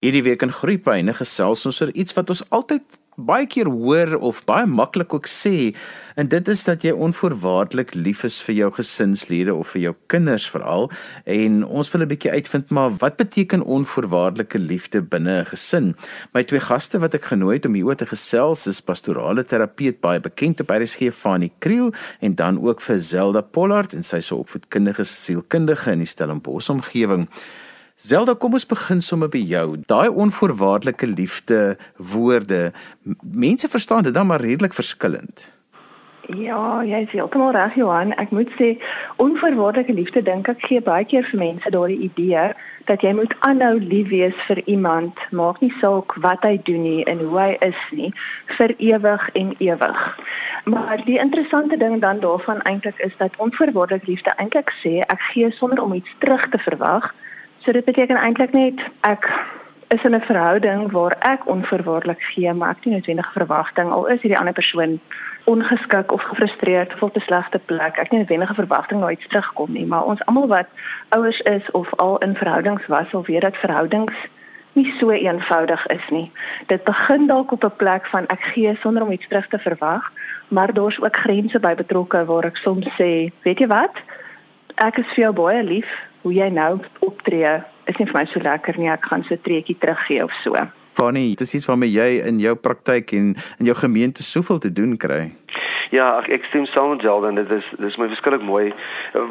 Hierdie week in Groepyne gesels ons oor iets wat ons altyd baie keer hoor of baie maklik ook sê en dit is dat jy onvoorwaardelik lief is vir jou gesinslede of vir jou kinders veral en ons wil 'n bietjie uitvind maar wat beteken onvoorwaardelike liefde binne 'n gesin? My twee gaste wat ek genooi het om hieroor te gesels is pastorale terapeut baie bekend op RSG Fanie Kriel en dan ook vir Zelda Pollard en sy is 'n opvoedkundige sielkundige in die Stellenbosch omgewing Zelda, kom ons begin sommer by jou. Daai onvoorwaardelike liefde woorde, mense verstaan dit dan maar redelik verskillend. Ja, jy is heeltemal reg Johan. Ek moet sê onvoorwaardelike liefde dink ek gee baie keer vir mense daardie idee dat jy moet aanhou lief wees vir iemand, maak nie saak wat hy doen nie en hoe hy is nie, vir ewig en ewig. Maar die interessante ding dan daarvan eintlik is dat onvoorwaardelike liefde eintlik sê ek gee sonder om iets terug te verwag. So dit beteken eintlik net ek is in 'n verhouding waar ek onverwaarlik gee, maar ek het nie noodwendig verwagting al is hierdie ander persoon ongeskik of gefrustreerd of op 'n slegte plek. Ek het nie noodwendig verwagting iets terugkom nie, maar ons almal wat ouers is of al in verhoudings was, sal weet dat verhoudings nie so eenvoudig is nie. Dit begin dalk op 'n plek van ek gee sonder om iets terug te verwag, maar daar's ook grense by betrokke waar ek soms sê, weet jy wat? Ek is vir jou baie lief, hoe jy nou optree is nie vir my so lekker nie. Ek gaan so 'n treetjie teruggee of so. Fanny, dit is iets waarmee jy in jou praktyk en in jou gemeente soveel te doen kry. Ja, ek, ek stem saam met Zelda en dit is dis my verskriklik mooi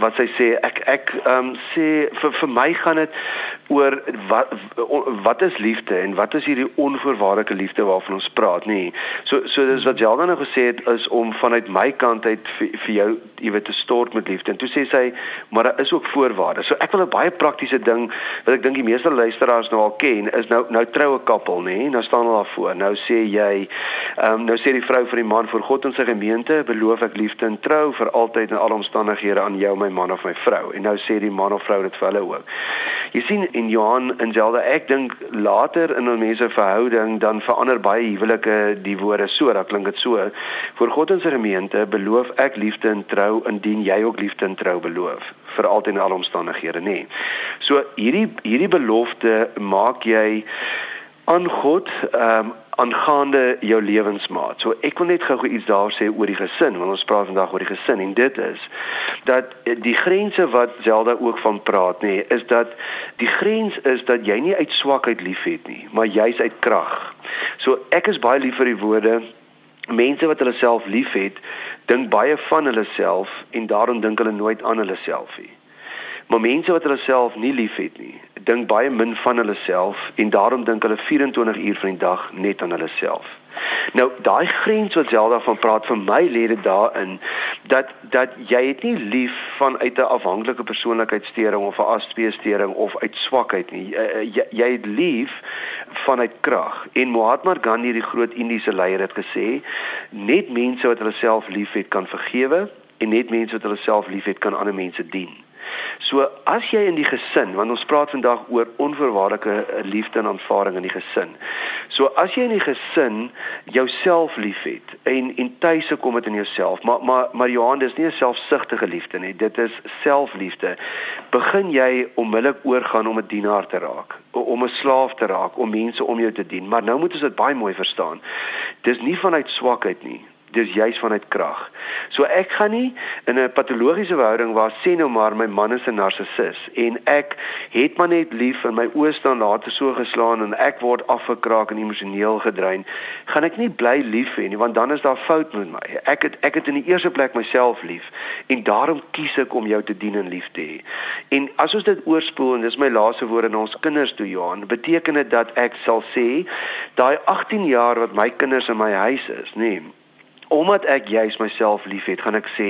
wat sy sê. Ek ek ehm um, sê vir vir my gaan dit oor wat wat is liefde en wat is hierdie onvoorwaardelike liefde waarvan ons praat, nê? So so dis wat Zelda nou gesê het is om vanuit my kant uit vir, vir jou jy weet te stort met liefde. En toe sê sy, maar daar is ook voorwaardes. So ek wil 'n baie praktiese ding wat ek dink die meeste luisteraars nou al ken, is nou nou troue koppel, nê? Nou staan hulle daar voor. Nou sê jy ehm um, nou sê die vrou vir die man vir God en sy gemeente beloof ek liefde en trou vir altyd in alle omstandighede aan jou my man of my vrou en nou sê die man of vrou dit vir hulle ook. Jy sien in Johan en Zelda ek dink later in 'n mense verhouding dan verander baie huwelike die woorde so dat klink dit so vir God en sy gemeente beloof ek liefde en trou indien jy ook liefde en trou beloof vir altyd in alle omstandighede nê. Nee. So hierdie hierdie belofte maak jy aan God ehm um, aangaande jou lewensmaat. So ek wil net gou-gou iets daar sê oor die gesin, want ons praat vandag oor die gesin en dit is dat die grense wat Zelda ook van praat nê, nee, is dat die grens is dat jy nie uit swakheid liefhet nie, maar jy's uit krag. So ek is baie lief vir die woorde mense wat hulle self liefhet, dink baie van hulle self en daarom dink hulle nooit aan hulle self nie. Maar mense wat hulle self nie liefhet nie, dink baie min van hulle self en daarom dink hulle 24 uur van die dag net aan hulle self. Nou daai grens wat Zelda van praat vir my lê dit daarin dat dat jy het nie lief vanuit 'n afhanklike persoonlikheidssteuring of 'n asbeesteuring of uit swakheid nie. Jy jy het lief vanuit krag. En Mahatma Gandhi, die groot Indiese leier het gesê, net mense wat hulle self liefhet kan vergewe en net mense wat hulle self liefhet kan ander mense dien. So as jy in die gesin, want ons praat vandag oor onvoorwaardelike eh, liefde en aanvaarding in die gesin. So as jy in die gesin jouself liefhet en en tuise kom dit in jouself, maar maar maar Johan, dis nie 'n selfsugtige liefde nie. Dit is selfliefde. Begin jy onmiddellik oorgaan om 'n dienaar te raak, om 'n slaaf te raak, om mense om jou te dien. Maar nou moet ons dit baie mooi verstaan. Dis nie vanuit swakheid nie dis juis vanuit krag. So ek gaan nie in 'n patologiese verhouding waar sê nou maar my man is 'n narcissus en ek het maar net lief en my oë staan later so geslaan en ek word afgekraak en emosioneel gedrein, gaan ek nie bly lief hê nie want dan is daar fout met my. Ek het ek het in die eerste plek myself lief en daarom kies ek om jou te dien en lief te hê. En as ons dit oorspoel en dis my laaste woorde aan ons kinders toe Johan, beteken dit dat ek sal sê daai 18 jaar wat my kinders in my huis is, nê, nee, omdat ek juis myself liefhet, gaan ek sê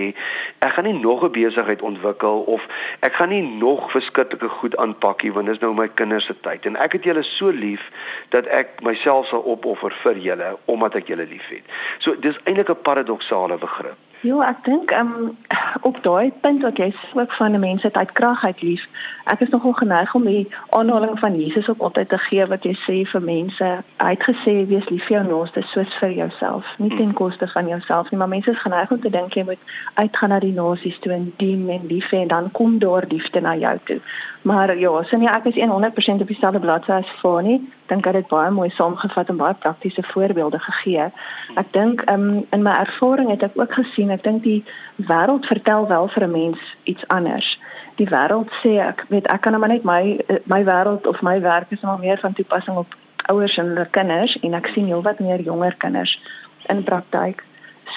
ek gaan nie nog 'n besigheid ontwikkel of ek gaan nie nog verskriklike goed aanpak nie want dis nou my kinders se tyd en ek het julle so lief dat ek myself sal opoffer vir julle omdat ek julle liefhet. So dis eintlik 'n paradoksale begrip. Ja, ek dink um, op daai punt wat jy ook van 'n mens uit krag uit lief. Ek is nogal geneig om die aanhaling van Jesus ook altyd te gee wat jy sê vir mense. Hy het gesê wees lief vir jou naaste soos vir jouself, nie ten koste van jouself nie, maar mense is geneig om te dink jy moet uitgaan na die nasies toe en dien en lief hê en dan kom daar liefde na jou toe. Maar ja, so nee, ek is 100% op dieselfde bladsy as Fani. Dink dat dit baie mooi saamgevat en baie praktiese voorbeelde gegee. Ek dink um, in my ervaring het ek ook gesien, ek dink die wêreld vertel wel vir 'n mens iets anders. Die wêreld sê ek weet ek kan nou maar net my my wêreld of my werk is maar meer van toepassing op ouers en hulle kinders en ek sien heelwat meer jonger kinders in praktyk.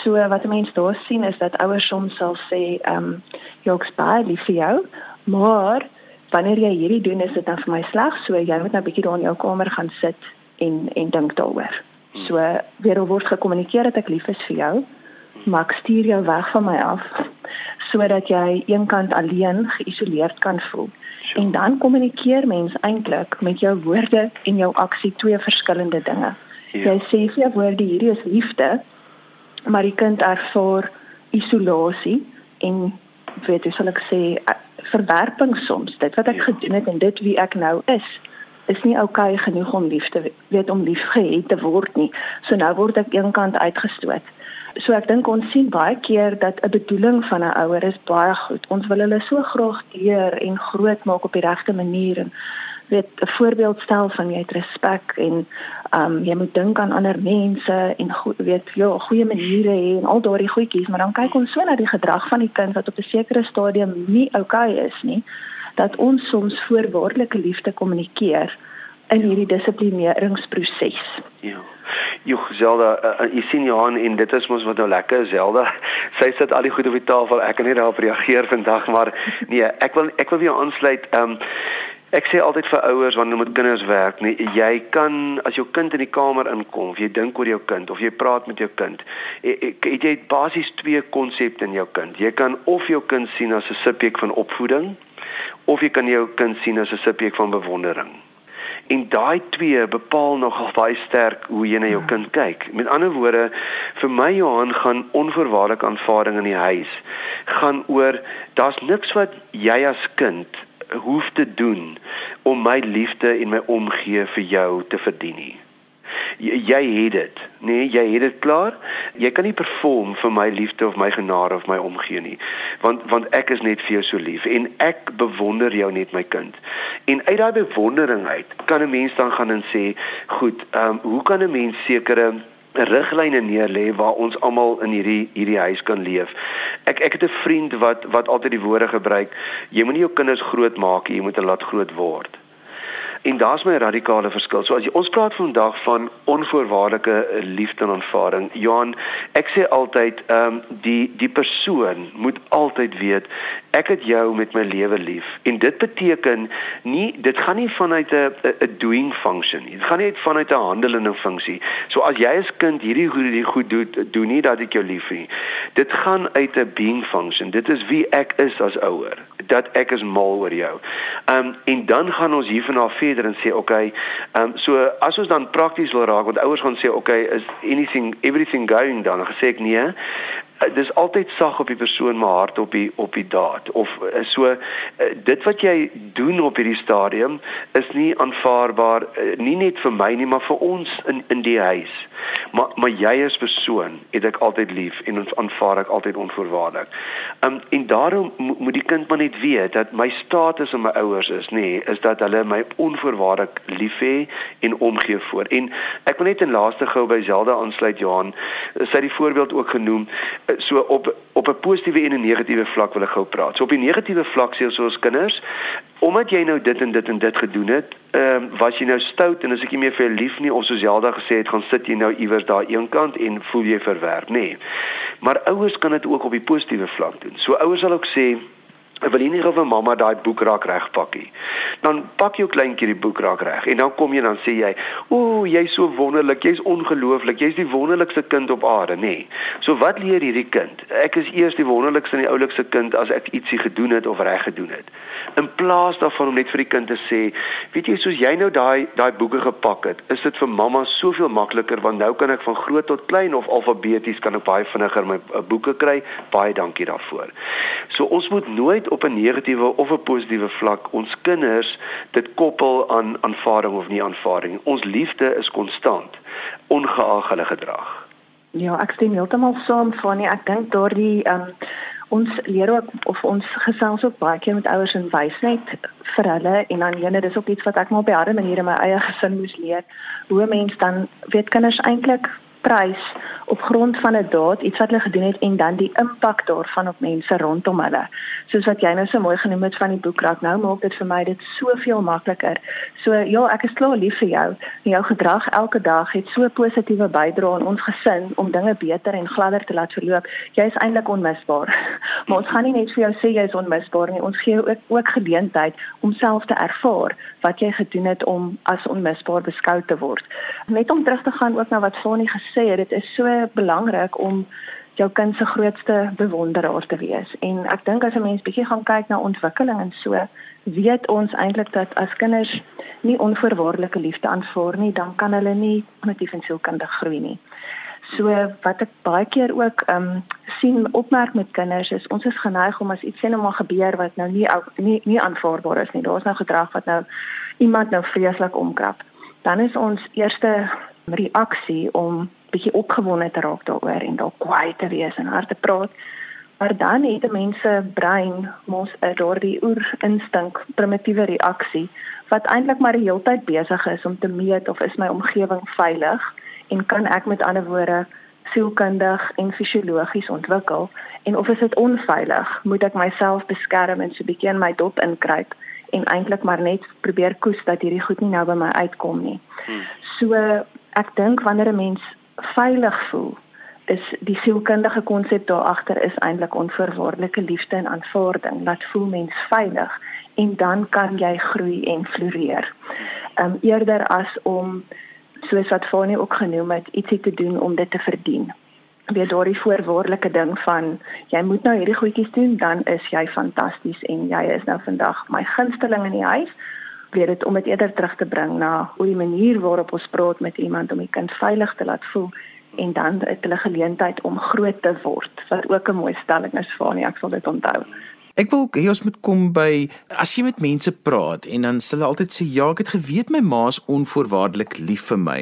So wat mense daar sien is dat ouers soms sal sê, ehm, um, "Jok's baie lief vir jou, maar wanneer jy hierdie doen is dit dan vir my sleg, so jy moet nou bietjie daar in jou kamer gaan sit en en dink daaroor." So weer word gekommunikeer dat ek lief is vir jou, maar ek stuur jou weg van my af sodat jy eenkant alleen geïsoleerd kan voel. Sure. En dan kommunikeer mens eintlik met jou woorde en jou aksie twee verskillende dinge. Ja. Jy sê vir jou woorde hierdie is liefde, maar die kind ervaar isolasie en weet jy sal ek sê verwerping soms. Dit wat ek ja. gedoen het en dit wie ek nou is is nie oukei okay genoeg om lief te weet om lief gehet te word nie. So nou word ek eenkant uitgestoot. So ek dink ons sien baie keer dat 'n bedoeling van 'n ouer is baie goed. Ons wil hulle so graag leer en groot maak op die regte manier en weet 'n voorbeeld stel van jy het respek en um jy moet dink aan ander mense en goed weet ja, goeie maniere hê en al daardie goedjies, maar dan kyk ons so na die gedrag van die kind wat op 'n sekere stadium nie oukei okay is nie, dat ons soms voorwaardelike liefde kommunikeer in hierdie dissiplineringsproses. Ja. Jo Zelda, uh, jy sien Johan en dit is mos wat nou lekker Zelda. Sy sit al die goed op die tafel. Ek kan nie daarop reageer vandag, maar nee, ek wil ek wil weer aansluit. Ehm um, ek sê altyd vir ouers wanneer met kinders werk, nee, jy kan as jou kind in die kamer inkom, of jy dink oor jou kind of jy praat met jou kind, ek jy het basies twee konsepte in jou kind. Jy kan of jou kind sien as 'n subjek van opvoeding of jy kan jou kind sien as 'n subjek van bewondering. En daai twee bepaal nogal baie sterk hoe jy na jou kind kyk. Met ander woorde, vir my Johan gaan onvoorwaardelike aanvaarding in die huis gaan oor daar's niks wat jy as kind hoef te doen om my liefde en my omgee vir jou te verdien nie jy het dit, nee, jy het dit klaar. Jy kan nie perform vir my liefde of my genade of my omgee nie. Want want ek is net vir jou so lief en ek bewonder jou net my kind. En uit daai bewondering uit kan 'n mens dan gaan en sê, goed, ehm um, hoe kan 'n mens sekere riglyne neerlê waar ons almal in hierdie hierdie huis kan leef. Ek ek het 'n vriend wat wat altyd die woorde gebruik: jy moenie jou kinders groot maak nie, jy moet hulle laat groot word. En daar's my radikale verskil. So as jy ons praat vandag van onvoorwaardelike liefde en aanvaarding. Johan, ek sê altyd, ehm um, die die persoon moet altyd weet ek het jou met my lewe lief. En dit beteken nie dit gaan nie vanuit 'n 'n doing function nie. Dit gaan nie vanuit 'n handelende funksie. So as jy as kind hierdie goed hierdie goed doen, doen nie dat ek jou lief het. Dit gaan uit 'n being function. Dit is wie ek is as ouer. Dat ek is mal oor jou. Ehm um, en dan gaan ons hiervan af verder en sê okay, ehm um, so as ons dan prakties wil raak want ouers gaan sê okay, is anything everything going dan? Dan gesê ek nee. Eh, dis altyd sag op die persoon maar hard op die op die daad of eh, so eh, dit wat jy doen op hierdie stadium is nie aanvaarbaar nie net vir my nie maar vir ons in in die huis maar maar jy as persoon het ek altyd lief en ons aanvaar ek altyd onvoorwaardelik. Um en daarom mo moet die kind maar net weet dat my status in my ouers is nê is dat hulle my onvoorwaardelik lief hê en omgee voor. En ek wil net in laaste gou by Zelda aansluit Johan. Sy het die voorbeeld ook genoem so op op 'n positiewe en 'n negatiewe vlak wil ek gou praat. So op die negatiewe vlak sê ons ons kinders, omdat jy nou dit en dit en dit gedoen het, ehm um, was jy nou stout en as ek nie meer vir jou lief nie of soos Zelda gesê het, gaan sit jy nou iewers daar eenkant en voel jy verwerp, nê. Nee. Maar ouers kan dit ook op die positiewe vlak doen. So ouers sal ook sê Ek wil nie vir mamma daai boek raak regpak nie. Dan pak jou kleintjie die boek raak reg en dan kom jy dan sê jy, "Ooh, jy's so wonderlik, jy's ongelooflik, jy's die wonderlikste kind op aarde, nê." Nee. So wat leer hierdie kind? Ek is eers die wonderlikste en die oulikste kind as ek ietsie gedoen het of reg gedoen het. In plaas daarvan om net vir die kind te sê, "Weet jy, soos jy nou daai daai boeke gepak het, is dit vir mamma soveel makliker want nou kan ek van groot tot klein of alfabeties kan ek baie vinniger my uh, boeke kry. Baie dankie daarvoor." So ons moet nooit op 'n negatiewe of 'n positiewe vlak ons kinders dit koppel aan aanvaarding of nie aanvaarding. Ons liefde is konstant ongeag hulle gedrag. Ja, ek stem heeltemal saam van nie. Ek dink daardie um ons leer ook of ons gesels ook baie keer met ouers en wys net vir hulle en dan jene dis ook iets wat ek maar op 'n harde manier in my eie gesin moes leer hoe mense dan weet kinders eintlik prys op grond van 'n daad iets wat hulle gedoen het en dan die impak daarvan op mense rondom hulle. Soos wat jy nou so mooi genoem het van die boekrak, nou maak dit vir my dit soveel makliker. So ja, ek is klaar lief vir jou. Jou gedrag elke dag het so positiewe bydrae aan ons gesin om dinge beter en gladder te laat verloop. Jy is eintlik onmisbaar. maar ons gaan nie net vir jou sê jy is onmisbaar nie. Ons gee jou ook ook geleentheid om self te ervaar wat jy gedoen het om as onmisbaar beskou te word. Net om terug te gaan ook na wat Fanie gesê het, dit is so belangrik om jou kind se grootste bewonderaar te wees. En ek dink as 'n mens bietjie gaan kyk na ontwikkeling en so, weet ons eintlik dat as kinders nie onvoorwaardelike liefde aanvaar nie, dan kan hulle nie kognitief en sielkundig groei nie. So wat ek baie keer ook ehm um, sien opmerk met kinders is ons is geneig om as iets sien nou maar gebeur wat nou nie nie nie aanvaarbaar is nie. Daar's nou gedrag wat nou iemand nou vreeslik omkrap. Dan is ons eerste reaksie om bietjie opgewonde te raak daaroor en dalk kwaai te wees en hard te praat. Maar dan het 'n mens se brein mos 'n daardie oerinstink primitiewe reaksie wat eintlik maar die hele tyd besig is om te meet of is my omgewing veilig en kan ek met ander woorde sielkundig en fisiologies ontwikkel en of is dit onveilig moet ek myself beskerm en so 'n bietjie in my dop inkruip en eintlik maar net probeer koes dat hierdie goed nie nou by my uitkom nie. Hmm. So ek dink wanneer 'n mens veilig voel is die sielkundige konsep daar agter is eintlik onvoorwaardelike liefde en aanvaarding laat voel mens veilig en dan kan jy groei en floreer. Ehm um, eerder as om soos wat Fanie ook genoem het ietsie te doen om dit te verdien. Weer daardie voorwaardelike ding van jy moet nou hierdie goedjies doen dan is jy fantasties en jy is nou vandag my gunsteling in die huis weer dit om dit eerder terug te bring na hoe die manier waarop ons praat met iemand om die kind veilig te laat voel en dan het hulle geleentheid om groot te word wat ook 'n mooi stelling is vir nie ek sal dit onthou. Ek wil hê ons moet kom by as jy met mense praat en dan sê hulle altyd sê ja, ek het geweet my ma is onvoorwaardelik lief vir my,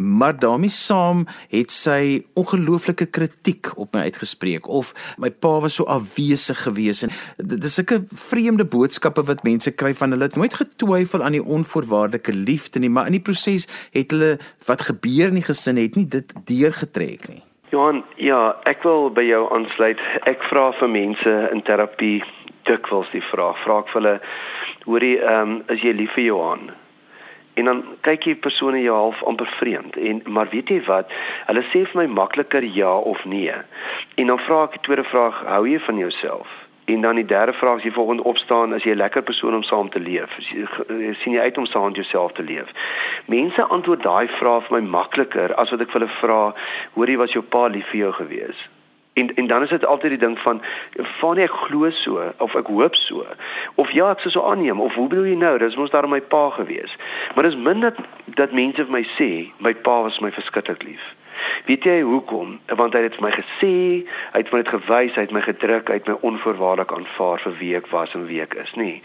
maar daarmee saam het sy ongelooflike kritiek op my uitgespreek of my pa was so afwesig geweest en dit is 'n vreemde boodskappe wat mense kry van hulle het nooit getwyfel aan die onvoorwaardelike liefde nie, maar in die proses het hulle wat gebeur in die gesin het nie dit deurgetrek nie. Johan, ja, ek wil by jou aansluit. Ek vra vir mense in terapie dikwels die vraag, vra ek vir hulle, hoorie, ehm, um, is jy lief vir Johan? En dan kyk jy persone jou half amper vreemd en maar weet jy wat? Hulle sê vir my makliker ja of nee. En dan vra ek die tweede vraag, hou jy van jouself? En dan die derde vraag as jy volgende opstaan, is jy 'n lekker persoon om saam te leef? Jy, sien jy uit om saam met jouself te leef? Mense antwoord daai vraag vir my makliker as wat ek vir hulle vra, hoorie was jou pa lief vir jou gewees? En en dan is dit altyd die ding van van ek glo so of ek hoop so of ja ek sou so aanneem of hoe bedoel jy nou dis mos daar my pa gewees maar dis min dat dat mense vir my sê my pa was my verskriklik lief Weet jy hoekom? Want hy het vir my gesê, hy het my dit gewys, hy het my gedruk, hy het my onvoorwaardelik aanvaar vir wie ek was en wie ek is, nê.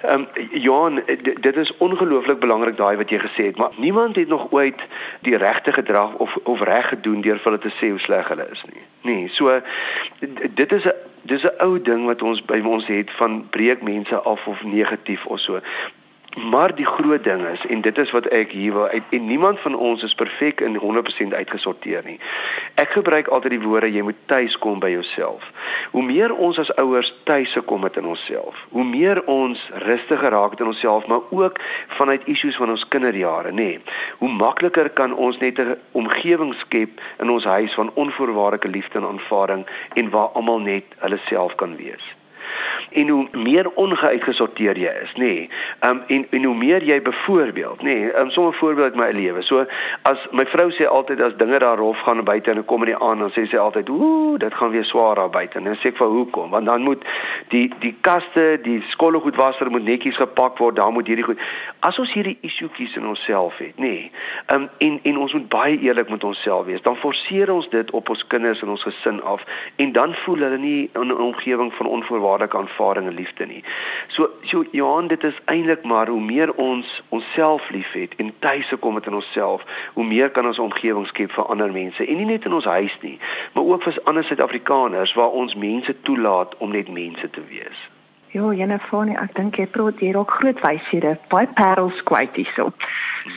Ehm um, Johan, dit is ongelooflik belangrik daai wat jy gesê het, maar niemand het nog ooit die regte gedrag of of reg gedoen deur vir hulle te sê hoe sleg hulle is nie. Nee, so dit is 'n dis 'n ou ding wat ons by ons het van breek mense af of negatief of so. Maar die groot ding is en dit is wat ek hier wil uit en niemand van ons is perfek en 100% uitgesorteer nie. Ek gebruik altyd die woorde jy moet tuis kom by jouself. Hoe meer ons as ouers tuis kom met in onsself, hoe meer ons rustiger raak in onsself, maar ook vanuit issues van ons kinderjare, nê. Nee, hoe makliker kan ons net 'n omgewing skep in ons huis van onvoorwaardelike liefde en aanvaarding en waar almal net hulle self kan wees en hoe meer ongeuitgesorteer jy is, nê. Nee, um en en hoe meer jy byvoorbeeld, nê, nee, um sommer voorbeeld my lewe. So as my vrou sê altyd as dinge daar rof gaan buite en kom in die aan, dan sê sy altyd, "Ooh, dit gaan weer swaar daar buite." En sê ek vir hoekom? Want dan moet die die kaste, die skollegoed wasser moet netjies gepak word, dan moet hierdie goed. As ons hierdie issuetjies in onsself het, nê. Nee, um en en ons moet baie eerlik met onsself wees. Dan forceer ons dit op ons kinders en ons gesin af en dan voel hulle nie in 'n omgewing van onvoorwaardelike aanvaarding ervaring in liefde nie. So so Johan, dit is eintlik maar hoe meer ons onsself liefhet en tuise kom met in onsself, hoe meer kan ons omgewing skep vir ander mense en nie net in ons huis nie, maar ook vir ander Suid-Afrikaners waar ons mense toelaat om net mense te wees. Ja, Jana Fani, ek dink jy praat hier ook groot wyshede, baie parels kwyt hierso.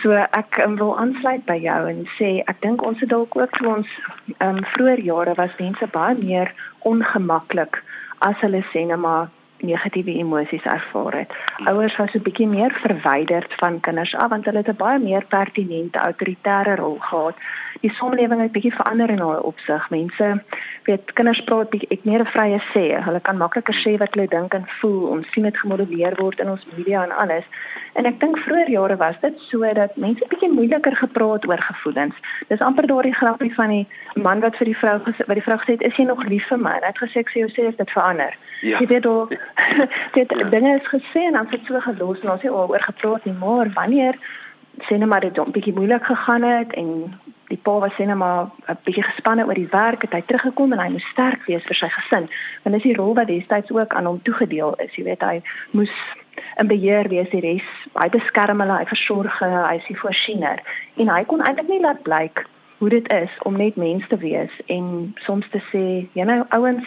So ek um, wil aansluit by jou en sê ek dink ons het dalk ook vir ons um, vroeër jare was mense baie meer ongemaklik as hulle sê net maar negatiewe emosies ervaar het. Ouers was 'n bietjie meer verwyderd van kinders af want hulle het 'n baie meer pertinente autoritaire rol gehad. Die samelewing het bietjie verander in daai opsig. Mense weet kinders praat bietjie ek meer 'n vrye sê. Hulle kan makliker sê wat hulle dink en voel. Ons sien dit gemodelleer word in ons media en alles. En ek dink vroeër jare was dit so dat mense bietjie moeiliker gepraat oor gevoelens. Dis amper daardie grappie van die man wat vir die vrou gesê wat die vrou gesê het, "Is jy nog lief vir my?" En hy het gesê, "Ek sê jou sê dit verander." Ja. Jy weet al dit ja. dinge is gesê en dan het so gelos en ons het oor gepraat nie maar wanneer sê net maar dit 'n bietjie moeilik gegaan het en die pa was sê net maar 'n bietjie gespanne oor die werk het hy teruggekom en hy moes sterk wees vir sy gesin want dis die rol wat destyds ook aan hom toegedeel is jy weet hy moes in beheer wees die res hy beskerm hulle hy versorg hulle hy is die voorsiener en hy kon eintlik nie laat blyk hoe dit is om net mens te wees en soms te sê jy nou ouens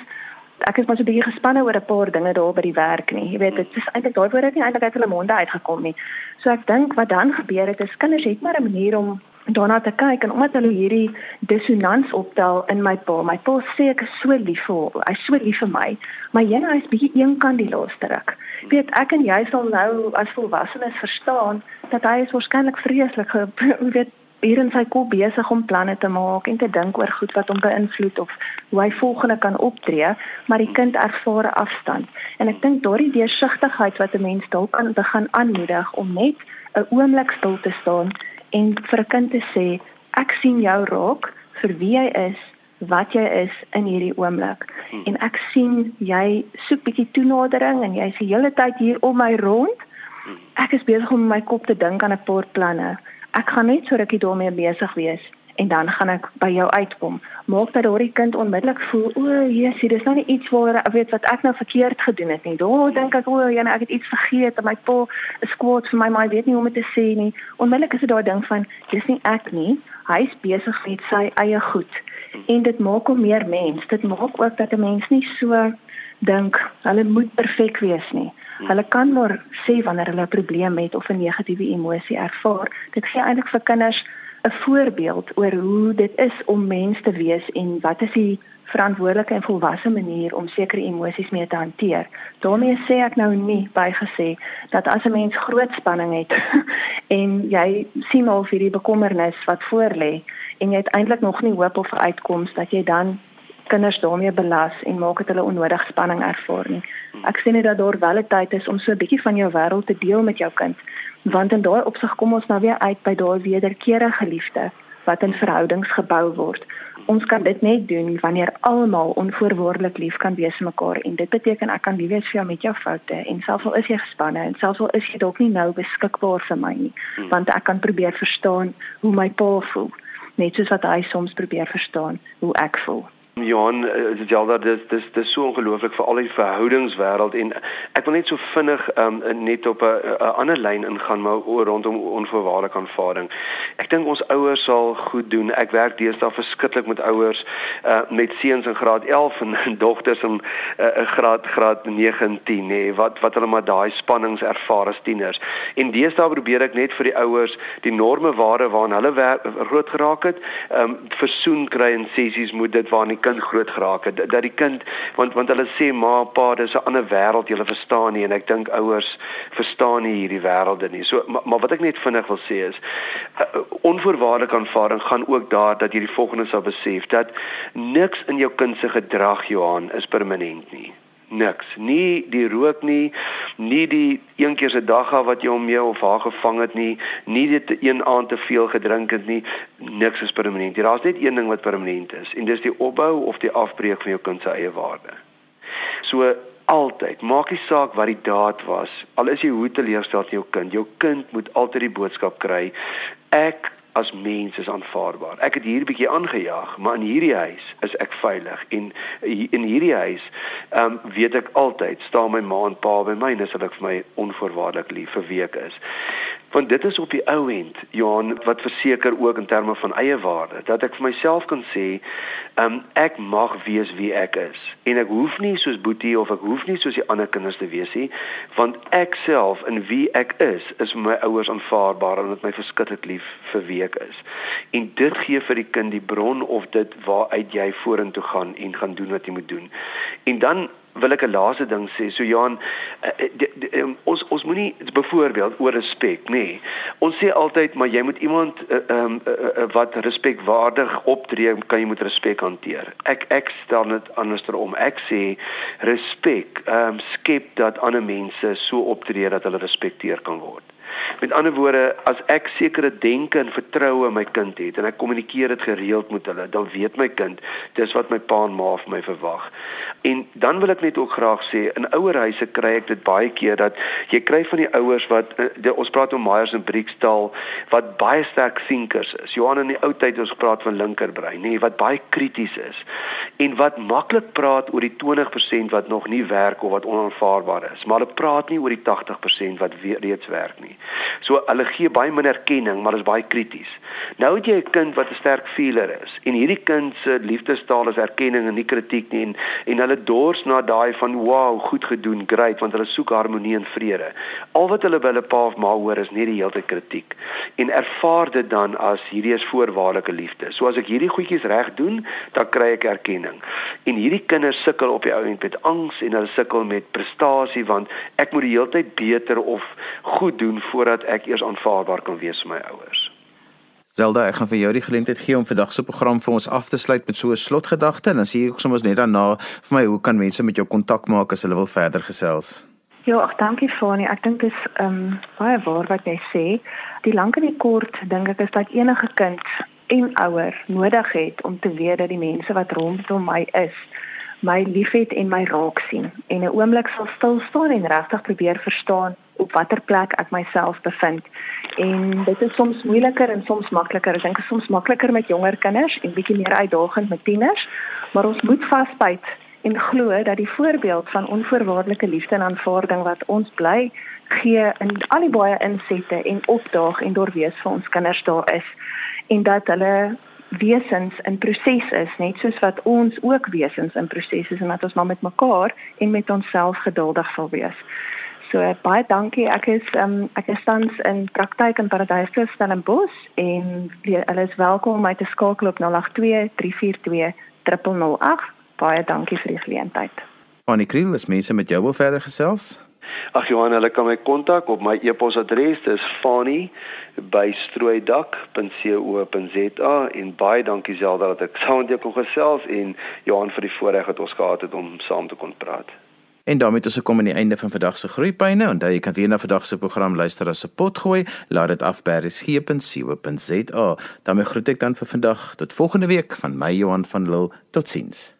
ek is maar so 'n bietjie gespanne oor 'n paar dinge daar by die werk nie. Jy weet, dit is eintlik daai woorde nie eintlik uit hulle monde uitgekom nie. So ek dink wat dan gebeur het is kinders het maar 'n manier om daarna te kyk en omdat hulle hierdie dissonans optel in my pa. My pa sê ek is so lief vir hom. Hy's so lief vir my. Maar jy nou is bietjie een kant die laaste ruk. Jy weet, ek en jy sal nou as volwassenes verstaan dat hy is waarskynlik vreeslik, jy weet hier in sy kop besig om planne te maak en te dink oor goed wat hom beïnvloed of hoe hy volgende kan optree, maar die kind ervaar afstand. En ek dink daardie deursigtigheid wat 'n mens dalk kan begin aanmoedig om net 'n oomblik stil te staan en vir 'n kind te sê, ek sien jou raak vir wie jy is, wat jy is in hierdie oomblik. Hmm. En ek sien jy soek bietjie toenadering en jy's die hele tyd hier om my rond. Hmm. Ek is besig om in my kop te dink aan 'n paar planne ek gaan net so rukkie daarmee besig wees en dan gaan ek by jou uitkom. Maak dat daardie kind onmiddellik voel, o, Jesusie, dis nou iets waar ek weet wat ek nou verkeerd gedoen het nie. Daar dink ek, o, ja, ek het iets vergeet en my pa is kwaad vir my, maar hy weet nie hoe om dit te sê nie. Onmiddellik is dit daai ding van dis nie ek nie. Hy's besig met sy eie goed. En dit maak hom meer mens. Dit maak ook dat 'n mens nie so dink hulle moet perfek wees nie. Hulle kan maar sê wanneer hulle 'n probleem het of 'n negatiewe emosie ervaar. Dit gee eintlik vir kinders 'n voorbeeld oor hoe dit is om mens te wees en wat is die verantwoordelike en volwasse manier om sekere emosies mee te hanteer. daarmee sê ek nou nie bygesê dat as 'n mens groot spanning het en jy sien al vir die bekommernis wat voorlê en jy het eintlik nog nie hoop of uitkoms dat jy dan kinders daarmee belas en maak dit hulle onnodig spanning ervaar nie. Ek sê net dat daar wel 'n tyd is om so 'n bietjie van jou wêreld te deel met jou kind, want in daai opsig kom ons nou weer uit by daai wederkerige liefde wat in verhoudings gebou word. Ons kan dit net doen wanneer almal onvoorwaardelik lief kan wees vir mekaar en dit beteken ek kan lief wees vir jou met jou foute en selfs al is jy gespanne en selfs al is jy dalk nie nou beskikbaar vir my nie, hmm. want ek kan probeer verstaan hoe my pa voel, net soos wat hy soms probeer verstaan hoe ek voel. Johan, is alda dis dis dis so ongelooflik vir al die verhoudingswêreld en ek wil net so vinnig um, net op 'n ander lyn ingaan maar oor rondom onvoorwaardelike aanvaarding. Ek dink ons ouers sal goed doen. Ek werk deesdae verskriklik met ouers uh, met seuns in graad 11 en dogters in uh, graad graad 9 en 10 nê wat wat hulle maar daai spannings ervaar as tieners. En deesdae probeer ek net vir die ouers die norme waarde waaraan hulle groot geraak het, um, versoen kry in sessies moet dit waar nie kind groot geraak het dat die kind want want hulle sê ma pa dis 'n ander wêreld jy verstaan nie en ek dink ouers verstaan nie hierdie wêrelde nie. So maar, maar wat ek net vinnig wil sê is uh, onvoorwaardelike aanvaarding gaan ook daar dat jy die volgende sal besef dat niks in jou kind se gedrag Johan is permanent nie niks. Nie die rook nie, nie die een keer se dag af wat jy hom mee of haar gevang het nie, nie dit een aand te veel gedrink het nie. Niks is permanent. Daar's net een ding wat permanent is en dis die opbou of die afbreek van jou kind se eie waarde. So altyd, maak nie saak wat die daad was. Al is jy hoe teleurgesteld in jou kind, jou kind moet altyd die boodskap kry. Ek as mens is aanvaarbaar. Ek het hier 'n bietjie aangejaag, maar in hierdie huis is ek veilig en in hierdie huis ehm um, weet ek altyd staan my ma en pa by my en dis hulle vir my onvoorwaardelik lief vir wie ek is want dit is op die ou end Johan wat verseker ook in terme van eie waarde dat ek vir myself kan sê um, ek mag wees wie ek is. En ek hoef nie soos Boetie of ek hoef nie soos die ander kinders te wees nie want ek self in wie ek is is vir my ouers aanvaarbaar en dit my verskriklik lief vir wie ek is. En dit gee vir die kind die bron of dit waaruit jy vorentoe gaan en gaan doen wat jy moet doen. En dan wil ek 'n laaste ding sê. So Johan, die, die, um, ons ons moenie byvoorbeeld oor respek, nê. Nee. Ons sê altyd maar jy moet iemand uh, um, uh, uh, wat respekwaardig optree, kan jy met respek hanteer. Ek ek stel dit andersom. Ek sê respek um, skep dat ander mense so optree dat hulle respekteer kan word. Met ander woorde, as ek sekere denke en vertroue in my kind het en ek kommunikeer dit gereeld met hulle, dan weet my kind dis wat my pa en ma vir my verwag. En dan wil ek net ook graag sê, in ouerhuise kry ek dit baie keer dat jy kry van die ouers wat eh, die, ons praat oor Myers en Briggs taal wat baie sterk thinkers is. Johan in die ou tyd ons praat van linkerbrein, nê, wat baie krities is en wat maklik praat oor die 20% wat nog nie werk of wat onaanvaarbaar is, maar hulle praat nie oor die 80% wat reeds werk nie. So hulle gee baie min erkenning, maar is baie krities. Nou het jy 'n kind wat 'n sterk feeler is en hierdie kind se liefdestaal is erkenning en nie kritiek nie en en hulle dors na daai van wow, goed gedoen, great, want hulle soek harmonie en vrede. Al wat hulle by hulle pa of ma hoor is net die hele tyd kritiek en ervaar dit dan as hierdie is voorwaardelike liefde. So as ek hierdie goedjies reg doen, dan kry ek erkenning. En hierdie kinders sukkel op die ou end met angs en hulle sukkel met prestasie want ek moet die hele tyd beter of goed doen voordat ek eers aanvaarbaar kan wees vir my ouers. Zelda, ek gaan vir jou die geleentheid gee om vandag se program vir ons af te sluit met so 'n slotgedagte en dan sê ek sommer net daarna vir my hoe kan mense met jou kontak maak as hulle wil verder gesels? Ja, ag dankie Fani. Ek dink dit is ehm um, baie waar wat jy sê. Die lank en die kort dink ek is dat enige kind en ouer nodig het om te weet dat die mense wat rondom my is, my liefhet en my raak sien en 'n oomblik sal stil staan en regtig probeer verstaan op watter plek ek myself bevind. En dit is soms moeiliker en soms makliker. Ek dink soms makliker met jonger kinders en bietjie meer uitdagend met tieners, maar ons moet vasbyt en glo dat die voorbeeld van onvoorwaardelike liefde en aanvaarding wat ons bly gee in al die baie insette en opdaag en doorwees vir ons kinders daar is en dat hulle wesens in proses is net soos wat ons ook wesens in proses is en dat ons maar met mekaar en met onsself geduldig sal wees. So baie dankie. Ek is um, ek is tans in praktyk in Paradise Stellenbosch en hulle is welkom om my te skakel op 082 342 008. Baie dankie vir die geleentheid. Annie Kriel, is mense met jou wil verder gesels? Ag Johan, hulle kan my kontak op my e-posadres, dis fani@strooidak.co.za en baie dankie Zelda dat ek saam met jou kon gesels en Johan vir die voorreg wat ons gehad het om saam te kon praat. En daarmee het ons gekom aan die einde van vandag se groeipyne. Onthou jy kan weer na vandag se program luister as 'n pot gooi. Laat dit af by resgep.co.za. daarmee groet ek dan vir vandag tot volgende week van my Johan van Lille. Totsiens.